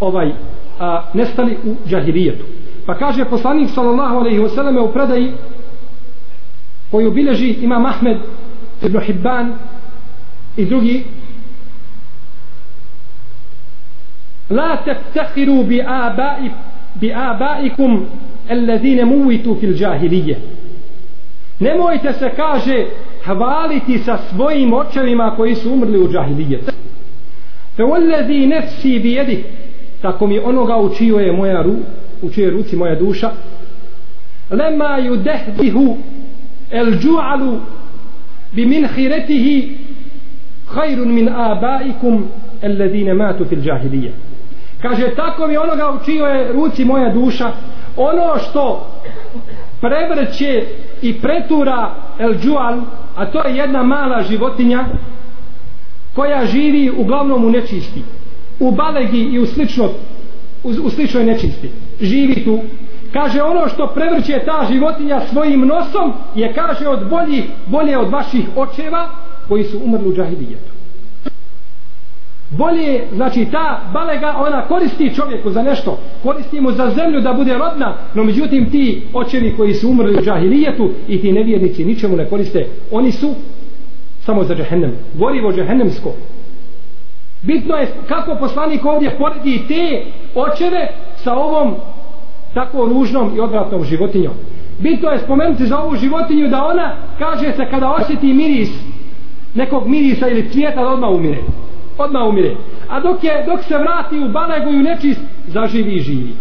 ovaj a, nestali u džahilijetu. Pa kaže poslanik sallallahu alejhi ve selleme u predaji koju bileži ima Ahmed ibn Hibban i drugi La teftakhiru bi abai bi abaikum alladhina muwitu fil jahiliyah. Nemojte se kaže hvaliti sa svojim očevima koji su umrli u džahilijet. Fe ullezi nefsi bijedi, tako mi onoga učio je moja ru, učio ruci moja duša, lema ju dehdihu el džu'alu bi min hiretihi hajrun min abaikum alladine matu fil džahilije Kaže, tako mi onoga učio je ruci moja duša, ono što prevrće i pretura el džual, a to je jedna mala životinja koja živi uglavnom u nečisti u balegi i u slično u, u sličnoj nečisti. Živi tu. Kaže ono što prevrće ta životinja svojim nosom je kaže od boljih bolje od vaših očeva koji su umrli u džahilijetu bolje znači ta balega ona koristi čovjeku za nešto koristi mu za zemlju da bude rodna no međutim ti očevi koji su umrli u džahilijetu i ti nevjernici ničemu ne koriste oni su samo za džahennem gorivo džahennemsko bitno je kako poslanik ovdje poredi te očeve sa ovom tako ružnom i odvratnom životinjom. Bitno je spomenuti za ovu životinju da ona, kaže se, kada osjeti miris nekog mirisa ili cvijeta, da odmah umire. Odmah umire. A dok, je, dok se vrati u balegu i u nečist, zaživi i živi.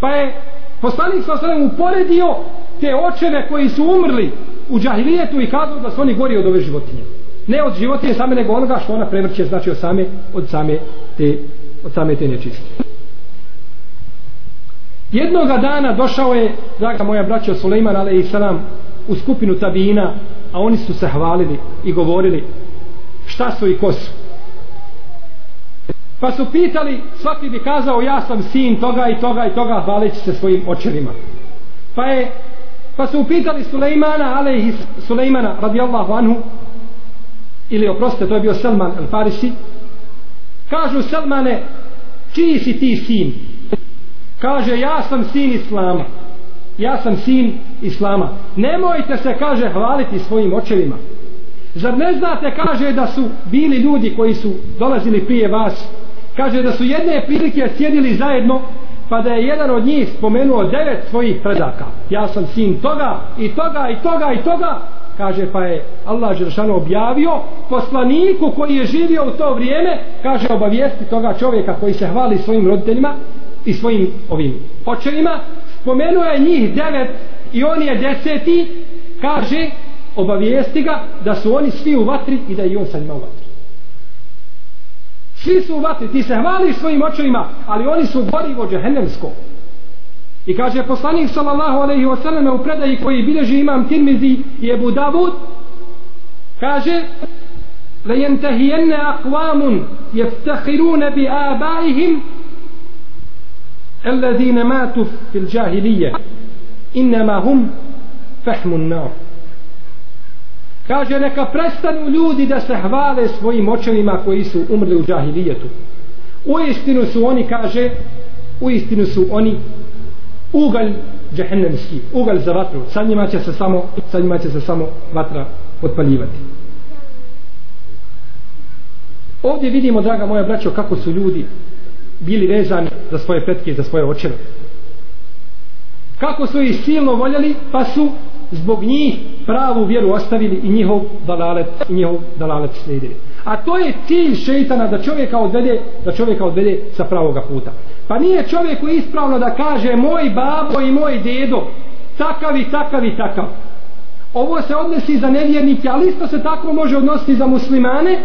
Pa je poslanik sa osvrame uporedio te očeve koji su umrli u džahilijetu i kazao da su oni gori od ove životinje. Ne od životinje same, nego onoga što ona prevrće, znači od same, od same te, od same te nečiste. Jednoga dana došao je, draga moja braća Suleiman a.s. u skupinu tabina, a oni su se hvalili i govorili šta su i ko su. Pa su pitali, svaki bi kazao ja sam sin toga i toga i toga hvaleći se svojim očevima. Pa je pa su upitali Sulejmana alejhi Sulejmana radijallahu anhu ili oprostite to je bio Salman al Farisi kažu Salmane čiji si ti sin kaže ja sam sin Islama ja sam sin Islama nemojte se kaže hvaliti svojim očevima zar ne znate kaže da su bili ljudi koji su dolazili prije vas? Kaže da su jedne prilike sjedili zajedno pa da je jedan od njih spomenuo devet svojih predaka. Ja sam sin toga i toga i toga i toga. Kaže pa je Allah Žeršano objavio poslaniku koji je živio u to vrijeme. Kaže obavijesti toga čovjeka koji se hvali svojim roditeljima i svojim ovim očevima. Spomenuo je njih devet i on je deseti. Kaže obavijesti ga da su oni svi u vatri i da i on sa njima u vatri. Svi su u vatri, ti se hvališ svojim očevima, ali oni su gori vođe džehennemsko. I kaže poslanik sallallahu alejhi ve sallam u predaji koji bilježi imam Tirmizi i Ebu Davud, kaže yantahiyanna aqwamun yaftakhiruna bi abaihim الذين ماتوا في الجاهلية إنما هم فحم النار kaže neka prestanu ljudi da se hvale svojim očevima koji su umrli u džahilijetu. U istinu su oni kaže u istinu su oni ugalj džehennemski ugalj za vatru. Sa njima će se samo sa njima će se samo vatra otpaljivati. Ovdje vidimo draga moja braćo kako su ljudi bili vezani za svoje pretke i za svoje očeve. Kako su ih silno voljeli, pa su zbog njih pravu vjeru ostavili i njihov dalalet, i njihov dalalet slijedili. A to je cilj šeitana da čovjeka odvede, da čovjeka odvede sa pravoga puta. Pa nije čovjeku ispravno da kaže moj babo i moj dedo takav i takav i takav. Ovo se odnosi za nevjernike, ali isto se tako može odnositi za muslimane,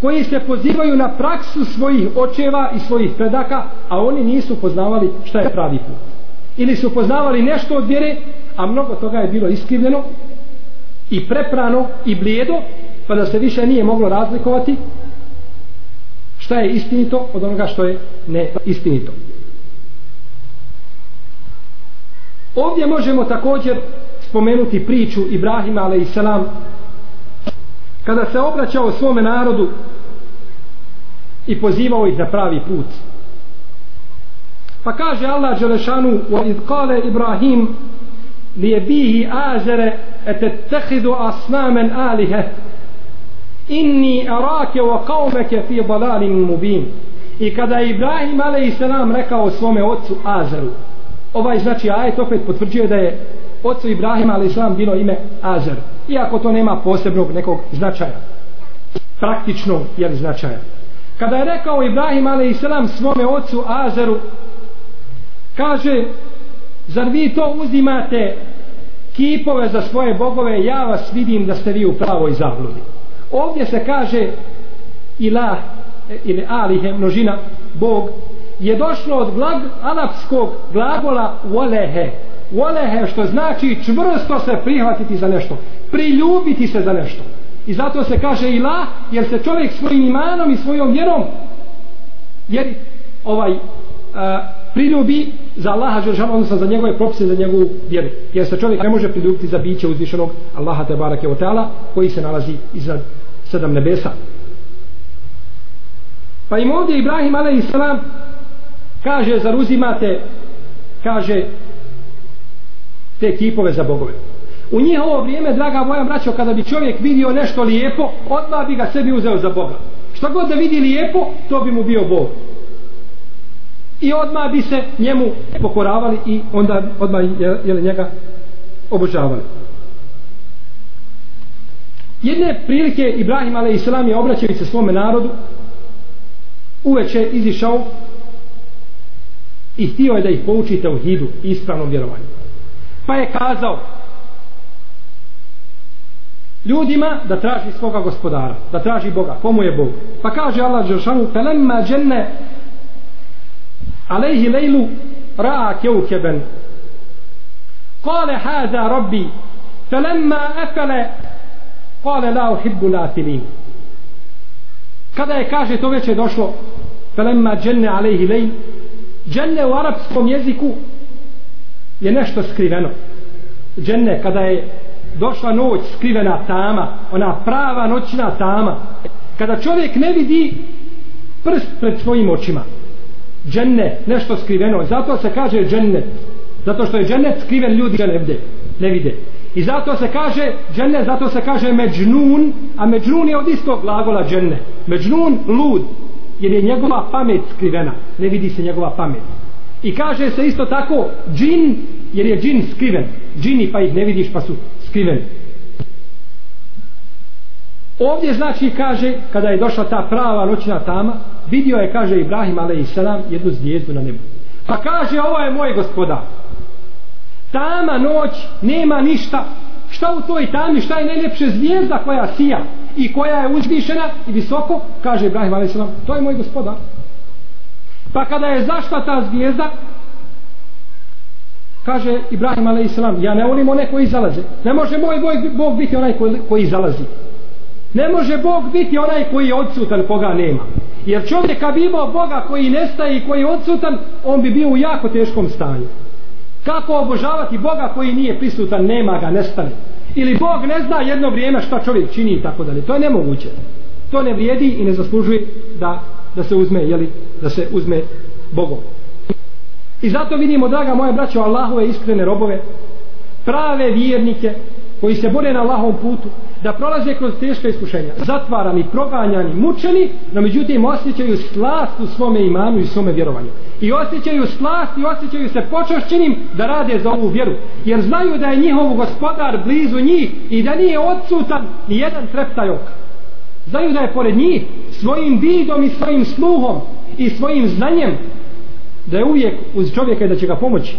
koji se pozivaju na praksu svojih očeva i svojih predaka, a oni nisu poznavali šta je pravi put. Ili su poznavali nešto od vjere, a mnogo toga je bilo iskrivljeno i preprano i blijedo, pa da se više nije moglo razlikovati šta je istinito od onoga što je neistinito. Ovdje možemo također spomenuti priču Ibrahima a.s. kada se obraćao svome narodu i pozivao ih na pravi put. Pa kaže Allah Đelešanu وَإِذْ قَالَ إِبْرَاهِيمُ لِيَبِيهِ آزَرَ je أَصْنَامًا azere إِنِّي أَرَاكَ وَقَوْمَكَ inni ضَلَالٍ wa fi mubin i kada je Ibrahim a.s. rekao svome ocu Azaru, ovaj znači ajet opet potvrđuje da je ocu Ibrahima a.s. bilo ime Azar, iako to nema posebnog nekog značaja praktičnog jel značaja kada je rekao Ibrahim a.s. svome ocu Azaru, kaže zar vi to uzimate kipove za svoje bogove? Ja vas vidim da ste vi u pravoj zabludi. Ovdje se kaže ilah ili alihe množina bog je došlo od glag, alapskog glagola volehe volehe što znači čvrsto se prihvatiti za nešto priljubiti se za nešto. I zato se kaže ilah jer se čovjek svojim imanom i svojom vjerom jer ovaj a, priljubi za Allaha Žešanu, odnosno za njegove propise, za njegovu vjeru. Jer se čovjek ne može priljubiti za biće uzvišenog Allaha te barake o teala, koji se nalazi iznad sedam nebesa. Pa im ovdje Ibrahim a.s. kaže, zar uzimate, kaže, te kipove za bogove. U njihovo vrijeme, draga moja braćo, kada bi čovjek vidio nešto lijepo, odmah bi ga sebi uzeo za Boga. Šta god da vidi lijepo, to bi mu bio Bog i odmah bi se njemu pokoravali i onda odmah je njega obožavali. Jedne prilike Ibrahim a.s. je obraćao se svome narodu uveče izišao i htio je da ih poučite u hidu ispravnom vjerovanju. Pa je kazao ljudima da traži svoga gospodara da traži Boga, komu je Bog. Pa kaže Allah Đeršanu pelemma dženne alejhi lejlu ra'a kevkeben kale haza rabbi felemma efele kale la uhibbu latilin kada je kaže to već je došlo felemma dženne alejhi lejl dženne u arapskom jeziku je nešto skriveno. Dženne kada je došla noć skrivena tama ona prava noćna tama. Kada čovjek ne vidi prst pred svojim očima dženne, nešto skriveno. Zato se kaže džennet. Zato što je džennet skriven ljudi ga ne vide, ne vide. i zato se kaže dženne, zato se kaže međnun a međnun je od istog glagola dženne međnun lud jer je njegova pamet skrivena. Ne vidi se njegova pamet. I kaže se isto tako džin jer je džin skriven. Džini pa ih ne vidiš pa su skriveni ovdje znači kaže kada je došla ta prava noćna tama vidio je kaže Ibrahim a.s. jednu zvijezdu na nebu pa kaže ovo je moj gospodar tama noć nema ništa šta u toj tami šta je najljepše zvijezda koja sija i koja je uzvišena i visoko kaže Ibrahim a.s. to je moj gospodar pa kada je zašla ta zvijezda kaže Ibrahim a.s. ja ne volim one koji zalaze ne može moj Bog biti onaj koji, koji zalazi ne može Bog biti onaj koji je odsutan koga nema. Jer čovjek kad bi imao Boga koji nestaje i koji je odsutan on bi bio u jako teškom stanju. Kako obožavati Boga koji nije prisutan nema ga, nestane. Ili Bog ne zna jedno vrijeme šta čovjek čini i tako dalje. To je nemoguće. To ne vrijedi i ne zaslužuje da, da se uzme jeli, da se uzme Bogom. I zato vidimo draga moja braćo Allahove iskrene robove prave vjernike koji se bore na Allahovom putu da prolaze kroz teška iskušenja. Zatvarani, proganjani, mučeni no međutim osjećaju slast u svome imanu i svome vjerovanju. I osjećaju slast i osjećaju se počašćenim da rade za ovu vjeru jer znaju da je njihov gospodar blizu njih i da nije odsutan ni jedan treptaj oka. Znaju da je pored njih svojim vidom i svojim sluhom i svojim znanjem da je uvijek uz čovjeka i da će ga pomoći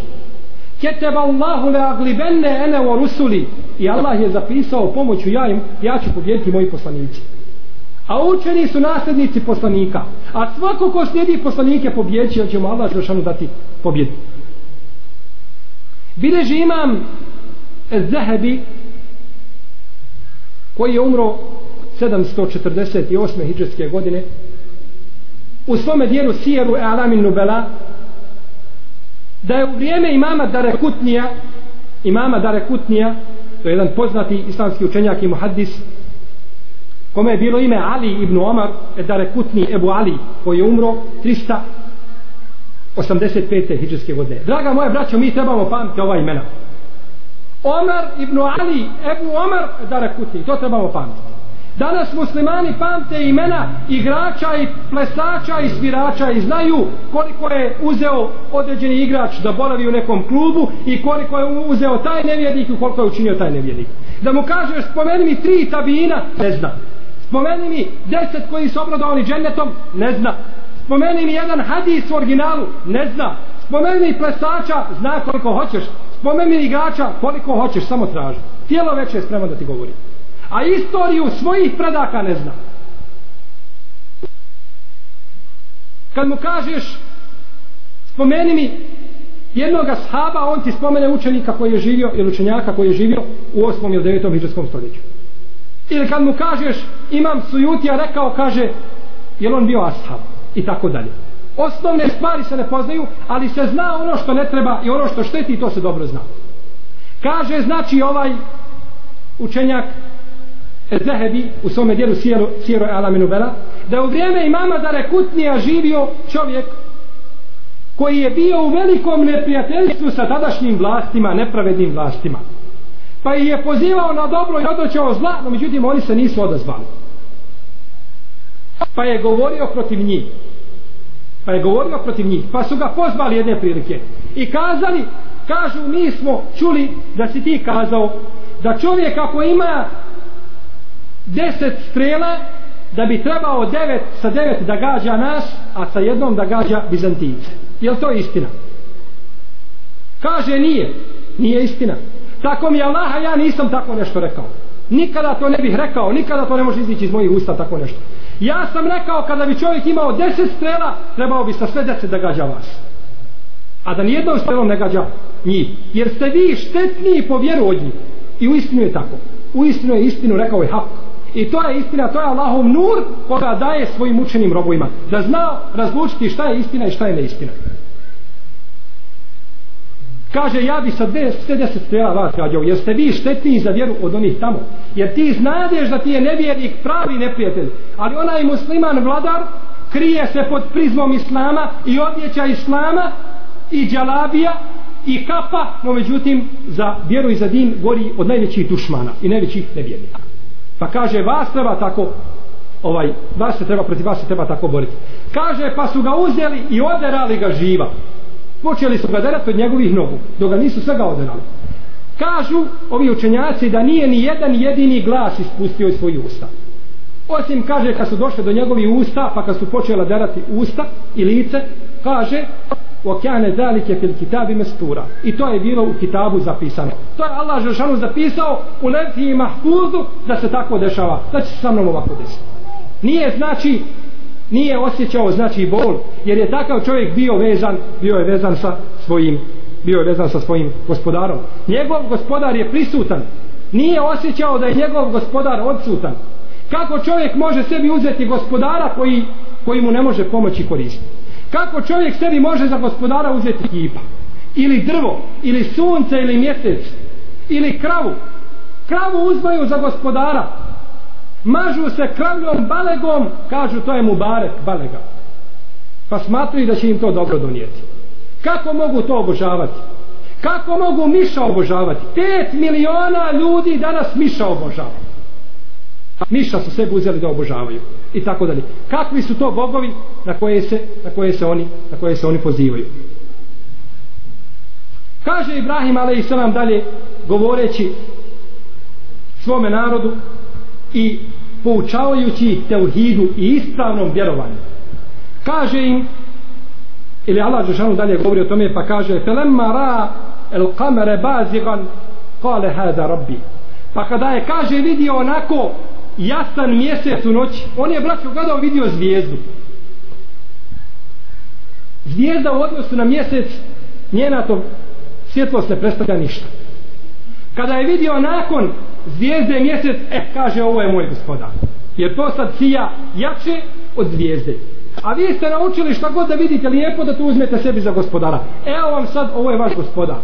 keteba Allahu le aglibenne ene o rusuli i Allah je zapisao pomoću ja, im, ja ću pobjediti moji poslanici. A učeni su nasljednici poslanika. A svako ko slijedi poslanike pobjeći, on će mu Allah Žešanu dati pobjedu. Bileži imam Zahebi koji je umro 748. hijđarske godine u svome dijelu Sijeru Alamin Nubela da je u vrijeme imama Darekutnija imama Darekutnija to je jedan poznati islamski učenjak i muhaddis kome je bilo ime Ali ibn Omar e, Darekutni Ebu Ali koji je umro 385. hijđarske godine draga moja braćo mi trebamo pamiti ova imena Omar ibn Ali Ebu Omar Darekutni to trebamo pamtiti Danas muslimani pamte imena igrača i plesača i svirača i znaju koliko je uzeo određeni igrač da boravi u nekom klubu i koliko je uzeo taj nevjednik i koliko je učinio taj nevjednik. Da mu kažeš spomeni mi tri tabina, ne zna. Spomeni mi deset koji su obradovani džennetom, ne zna. Spomeni mi jedan hadis u originalu, ne zna. Spomeni mi plesača, zna koliko hoćeš. Spomeni mi igrača, koliko hoćeš, samo traži. Tijelo veće je spremno da ti govori a istoriju svojih predaka ne zna kad mu kažeš spomeni mi jednog sahaba on ti spomene učenika koji je živio ili učenjaka koji je živio u 8. ili 9. hiđarskom stoljeću ili kad mu kažeš imam sujutija rekao kaže je on bio ashab i tako dalje osnovne stvari se ne poznaju ali se zna ono što ne treba i ono što šteti to se dobro zna kaže znači ovaj učenjak Zahebi u svome dijelu Sijero, Sijero Alaminu Bela da u vrijeme imama Dare Kutnija živio čovjek koji je bio u velikom neprijateljstvu sa tadašnjim vlastima, nepravednim vlastima. Pa je pozivao na dobro i odnoćao zla, no međutim oni se nisu odazvali. Pa je govorio protiv njih. Pa je govorio protiv njih. Pa su ga pozvali jedne prilike. I kazali, kažu, mi smo čuli da si ti kazao da čovjek ako ima deset strela, da bi trebao devet, sa devet da gađa nas, a sa jednom da gađa Bizantijice. Je to istina? Kaže nije. Nije istina. Tako mi Allaha, ja nisam tako nešto rekao. Nikada to ne bih rekao, nikada to ne može izići iz mojih usta tako nešto. Ja sam rekao kada bi čovjek imao deset strela, trebao bi sa sve deset da gađa vas. A da nijednom strelom ne gađa njih. Jer ste vi štetniji po vjeru od njih. I u istinu je tako. U istinu je istinu, rekao je hak. I to je istina, to je Allahov nur koga daje svojim učenim robovima. Da zna razlučiti šta je istina i šta je neistina. Kaže, ja bi sa sve deset strela vas gađao, jer ste vi štetniji za vjeru od onih tamo. Jer ti znadeš da ti je nevjernik pravi neprijatelj. Ali onaj musliman vladar krije se pod prizmom islama i odjeća islama i džalabija i kapa, no međutim za vjeru i za din gori od najvećih dušmana i najvećih nevjernika. Pa kaže, vas treba tako ovaj, vas se treba, protiv vas se treba tako boriti. Kaže, pa su ga uzeli i oderali ga živa. Počeli su ga derati od njegovih nogu dok ga nisu sve ga oderali. Kažu ovi učenjaci da nije ni jedan jedini glas ispustio iz svojih usta. Osim kaže kad su došli do njegovih usta pa kad su počela derati usta i lice kaže وكان ذلك في الكتاب mestura i to je bilo u kitabu zapisano. To je Allah Žešanu zapisao u levhi mahfuzu da se tako dešava da će se sa mnom ovako desiti. Nije znači nije osjećao znači bol jer je takav čovjek bio vezan bio je vezan sa svojim bio je vezan sa svojim gospodarom. Njegov gospodar je prisutan. Nije osjećao da je njegov gospodar odsutan. Kako čovjek može sebi uzeti gospodara koji, koji mu ne može pomoći koristiti kako čovjek sebi može za gospodara uzeti kipa? Ili drvo ili sunce ili mjesec ili kravu. Kravu uzmaju za gospodara. Mažu se kravljom balegom kažu to je mu barek balega. Pa smatruju da će im to dobro donijeti. Kako mogu to obožavati? Kako mogu miša obožavati? 5 miliona ljudi danas miša obožava miša su sebi uzeli da obožavaju. I tako dalje. Kakvi su to bogovi na koje se, na koje se, oni, na koje se oni pozivaju? Kaže Ibrahim a.s. dalje govoreći svome narodu i poučavajući teuhidu i ispravnom vjerovanju. Kaže im ili Allah Žešanu dalje govori o tome pa kaže felemma ra el kamere bazigan kale hada rabbi. Pa kada je kaže vidio onako jasan mjesec u noći on je braćo gledao vidio zvijezdu zvijezda u odnosu na mjesec njena to svjetlost ne predstavlja ništa kada je vidio nakon zvijezde mjesec, e, kaže ovo je moj gospodar. Jer to sad sija jače od zvijezde. A vi ste naučili šta god da vidite lijepo da to uzmete sebi za gospodara. Evo vam sad, ovo je vaš gospodar.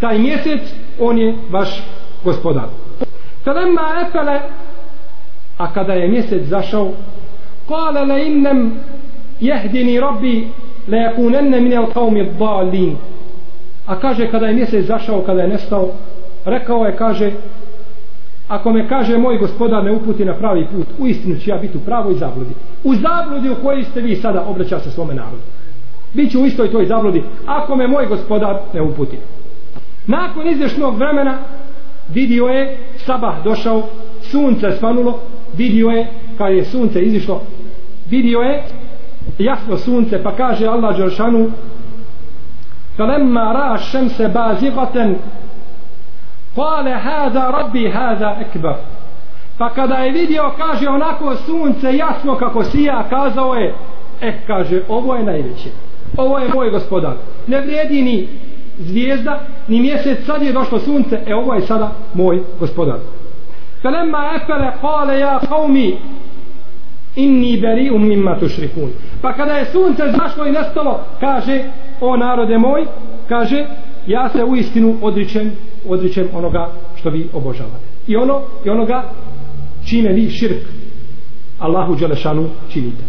Taj mjesec, on je vaš gospodar. Felemma efele, a kada je mjesec zašao, kale le innem jehdini rabbi le jakunenne mine al kaumi dalin. A kaže kada je mjesec zašao, kada je nestao, rekao je, kaže, ako me kaže moj gospodar ne uputi na pravi put, u istinu ću ja biti u pravoj zabludi. U zabludi u kojoj ste vi sada obraća se svome narodu. Biću u istoj toj zabludi, ako me moj gospodar ne uputi. Nakon izvješnog vremena, vidio je, sabah došao, sunce svanulo, vidio je, kad je sunce izišlo, vidio je, jasno sunce, pa kaže Allah Đoršanu, فَلَمَّا رَا شَمْسَ بَازِغَةً Kale hada rabbi hada ekbar. Pa kada je vidio, kaže onako sunce jasno kako sija, kazao je, eh, kaže, ovo je najveće. Ovo je moj gospodar. Ne vrijedi ni zvijezda, ni mjesec, sad je došlo sunce, e ovo je sada moj gospodar. فلما أفل قال يا قومي inni beri um mimma tušrikun. Pa kada je sunce zašlo i nestalo, kaže, o narode moj, kaže, ja se u istinu odričem odričem onoga što vi obožavate. I ono i onoga čime vi širk Allahu Đelešanu činite.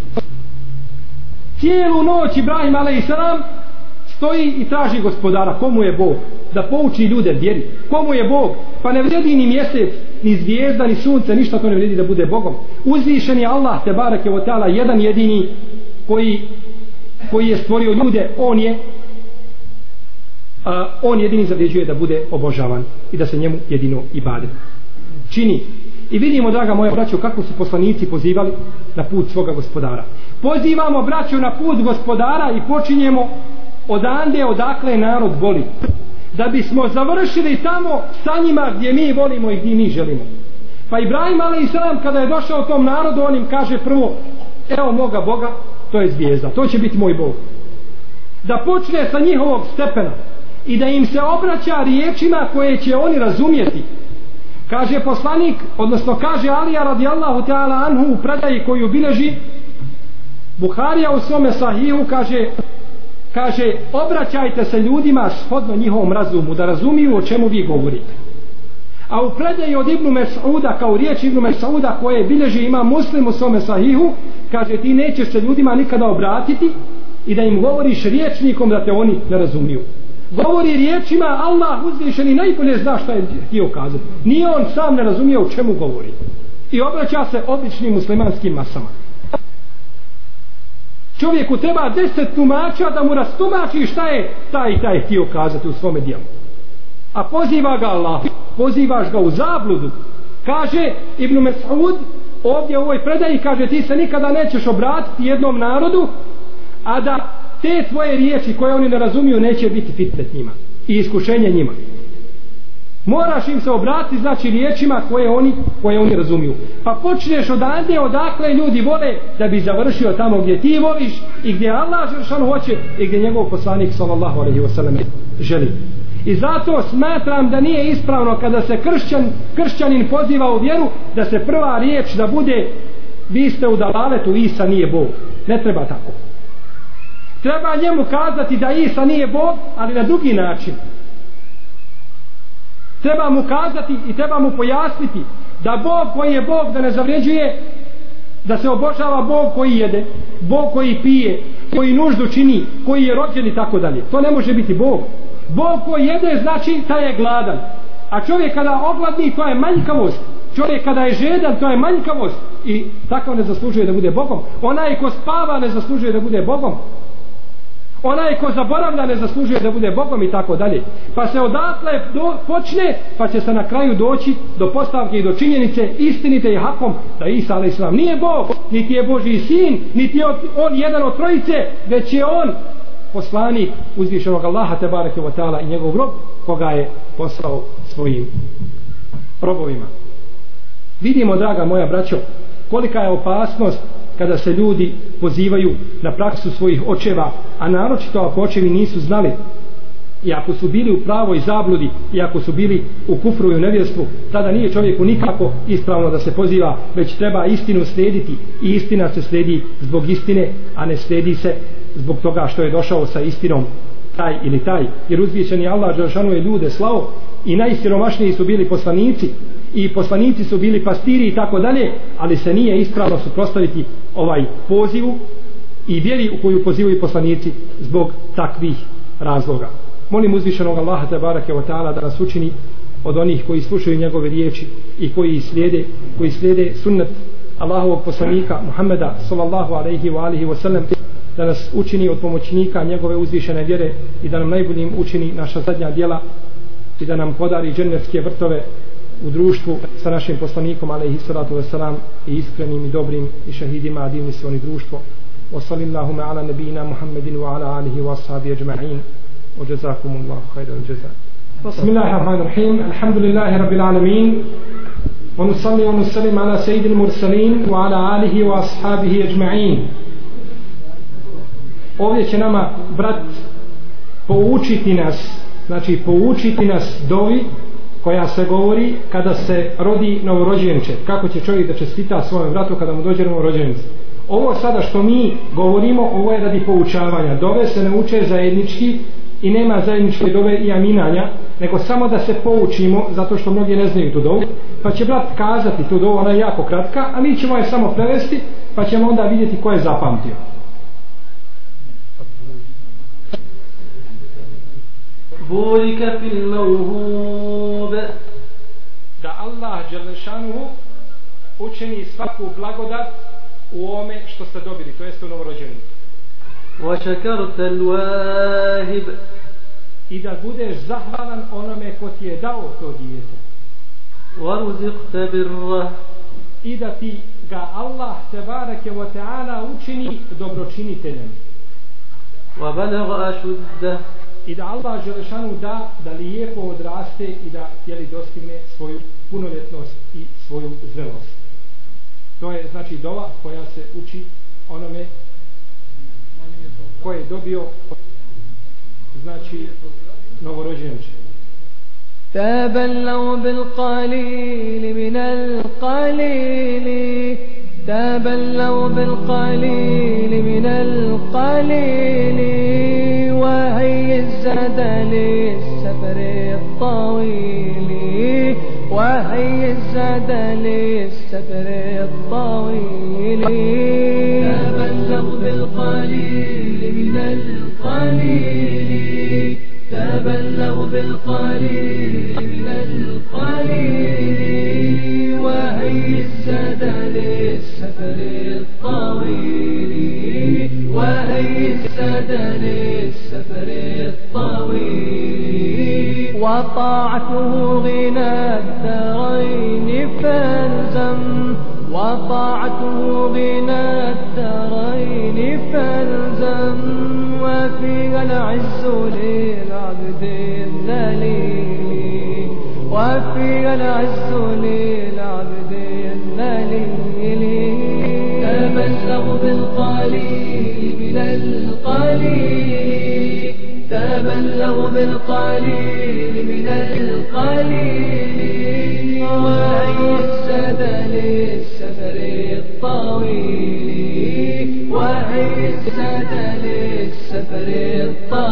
Cijelu noć Ibrahim a.s. stoji i traži gospodara. Komu je Bog? Da pouči ljude vjeri. Komu je Bog? Pa ne vredi ni mjesec, ni zvijezda, ni sunce, ništa to ne vredi da bude Bogom. Uzvišen je Allah, te barek je o jedan jedini koji koji je stvorio ljude, on je a, on jedini zavređuje da bude obožavan i da se njemu jedino i bade. Čini. I vidimo, draga moja braćo, kako su poslanici pozivali na put svoga gospodara. Pozivamo braćo na put gospodara i počinjemo odande odakle narod voli. Da bismo završili tamo sa njima gdje mi volimo i gdje mi želimo. Pa Ibrahim a.s. kada je došao tom narodu, on im kaže prvo, evo moga Boga, to je zvijezda, to će biti moj Bog. Da počne sa njihovog stepena i da im se obraća riječima koje će oni razumjeti. Kaže poslanik, odnosno kaže Alija radijallahu ta'ala anhu u predaji koju bileži Buharija u svome sahiju kaže kaže obraćajte se ljudima shodno njihovom razumu da razumiju o čemu vi govorite. A u predaji od Ibnu Mesauda kao riječ Ibnu Mesauda koje bilježi ima muslim u svome sahihu kaže ti nećeš se ljudima nikada obratiti i da im govoriš riječnikom da te oni ne razumiju. Govori riječima Allah uzvišeni najbolje zna šta je htio kazati. Nije on sam ne razumije o čemu govori. I obraća se običnim muslimanskim masama čovjeku treba deset tumača da mu rastumači šta je taj i taj htio kazati u svome dijelu. A poziva ga Allah pozivaš ga u zabludu. Kaže Ibn Mes'ud ovdje u ovoj predaji kaže ti se nikada nećeš obratiti jednom narodu a da te tvoje riječi koje oni ne razumiju neće biti fitnet njima i iskušenje njima moraš im se obratiti znači riječima koje oni koje oni razumiju. Pa počneš odande odakle ljudi vole da bi završio tamo gdje ti voliš i gdje Allah Žešan hoće i gdje njegov poslanik sallallahu alaihi wasallam želi. I zato smatram da nije ispravno kada se kršćan, kršćanin poziva u vjeru da se prva riječ da bude vi ste u dalavetu Isa nije Bog. Ne treba tako. Treba njemu kazati da Isa nije Bog ali na drugi način treba mu kazati i treba mu pojasniti da Bog koji je Bog da ne zavređuje da se obožava Bog koji jede Bog koji pije koji nuždu čini koji je rođen i tako dalje. To ne može biti Bog. Bog koji jede znači taj je gladan. A čovjek kada ogladni to je manjkavost. Čovjek kada je žedan to je manjkavost. I takav ne zaslužuje da bude Bogom. Onaj ko spava ne zaslužuje da bude Bogom onaj ko zaboravlja ne zaslužuje da bude Bogom i tako dalje. Pa se odatle do, počne, pa će se na kraju doći do postavke i do činjenice istinite i hakom da Isa a.s. nije Bog, niti je Boži sin, niti je on jedan od trojice, već je on poslanik uzvišenog Allaha te bareke wa ta'ala i njegov rob koga je poslao svojim robovima. Vidimo, draga moja braćo, kolika je opasnost kada se ljudi pozivaju na praksu svojih očeva, a naročito ako očevi nisu znali i ako su bili u pravoj zabludi i ako su bili u kufru i u nevjerstvu, tada nije čovjeku nikako ispravno da se poziva, već treba istinu slediti i istina se sledi zbog istine, a ne sledi se zbog toga što je došao sa istinom taj ili taj, jer uzvišeni Allah Đelšanu je ljude slao i najsiromašniji su bili poslanici. I poslanici su bili pastiri i tako dalje, ali se nije ispravno suprostaviti ovaj pozivu i vjeri u koju pozivaju poslanici zbog takvih razloga. Molim uzvišenog Allaha te barake wa ta'ala da nas učini od onih koji slušaju njegove riječi i koji slijede, koji slijede sunnet Allahovog poslanika Muhammeda sallallahu alaihi wa alihi wa sallam da nas učini od pomoćnika njegove uzvišene vjere i da nam najboljim učini naša zadnja djela i da nam podari džennetske vrtove u društvu sa našim poslanikom alaihi salatu wasalam i iskrenim i dobrim i šahidima a se oni društvo. Wa sallallahu ala nabina muhammedin wa ala alihi wa ashabi ajma'in. Wa jazakum allahu khairan jaza. Bismillahirrahmanirrahim Alhamdulillahi rabbil alamin. Wa nusalli wa nusallim ala sayyidil mursalin wa ala alihi wa ashabihi ajma'in. Ovdje će nama brat poučiti nas znači poučiti nas dovi koja se govori kada se rodi novorođenče. Kako će čovjek da čestita svojem vratu kada mu dođe novorođenče ovo sada što mi govorimo ovo je radi poučavanja. Dove se ne uče zajednički i nema zajedničke dove i aminanja nego samo da se poučimo zato što mnogi ne znaju tu dovu pa će brat kazati tu dovu ona je jako kratka a mi ćemo je samo prevesti pa ćemo onda vidjeti ko je zapamtio. بورك في الموهوب da Allah Đelešanuhu učini svaku blagodat u ome što ste dobili, to jeste u novorođenu. وشكرت الواهب i da budeš zahvalan onome ko ti je dao to dijete ورزقت بره i da ti ga Allah te bareke wa ta'ala učini dobročiniteljem وبلغ أشده i da Allah Želešanu da da lijepo odraste i da jeli dostigne svoju punoljetnost i svoju zrelost. To je znači dova koja se uči onome koje je dobio znači novorođenče. تابلوا بالقليل من القليل تابلوا بالقليل من القليل وهي الزاد للسفر الطويل وهي الزاد للسفر الطويل. بالقليل القليل وهي السد للسفر الطويل وهي السد للسفر الطويل وطاعته غنى الدارين فالزم وطاعته غنى الدارين فالزم وفيها العز للعبد العز للعبد الذليل تبلغ بالقليل من القليل تبلغ بالقليل من القليل. وعيسد للسفر الطويل. وعيسد للسفر الطويل.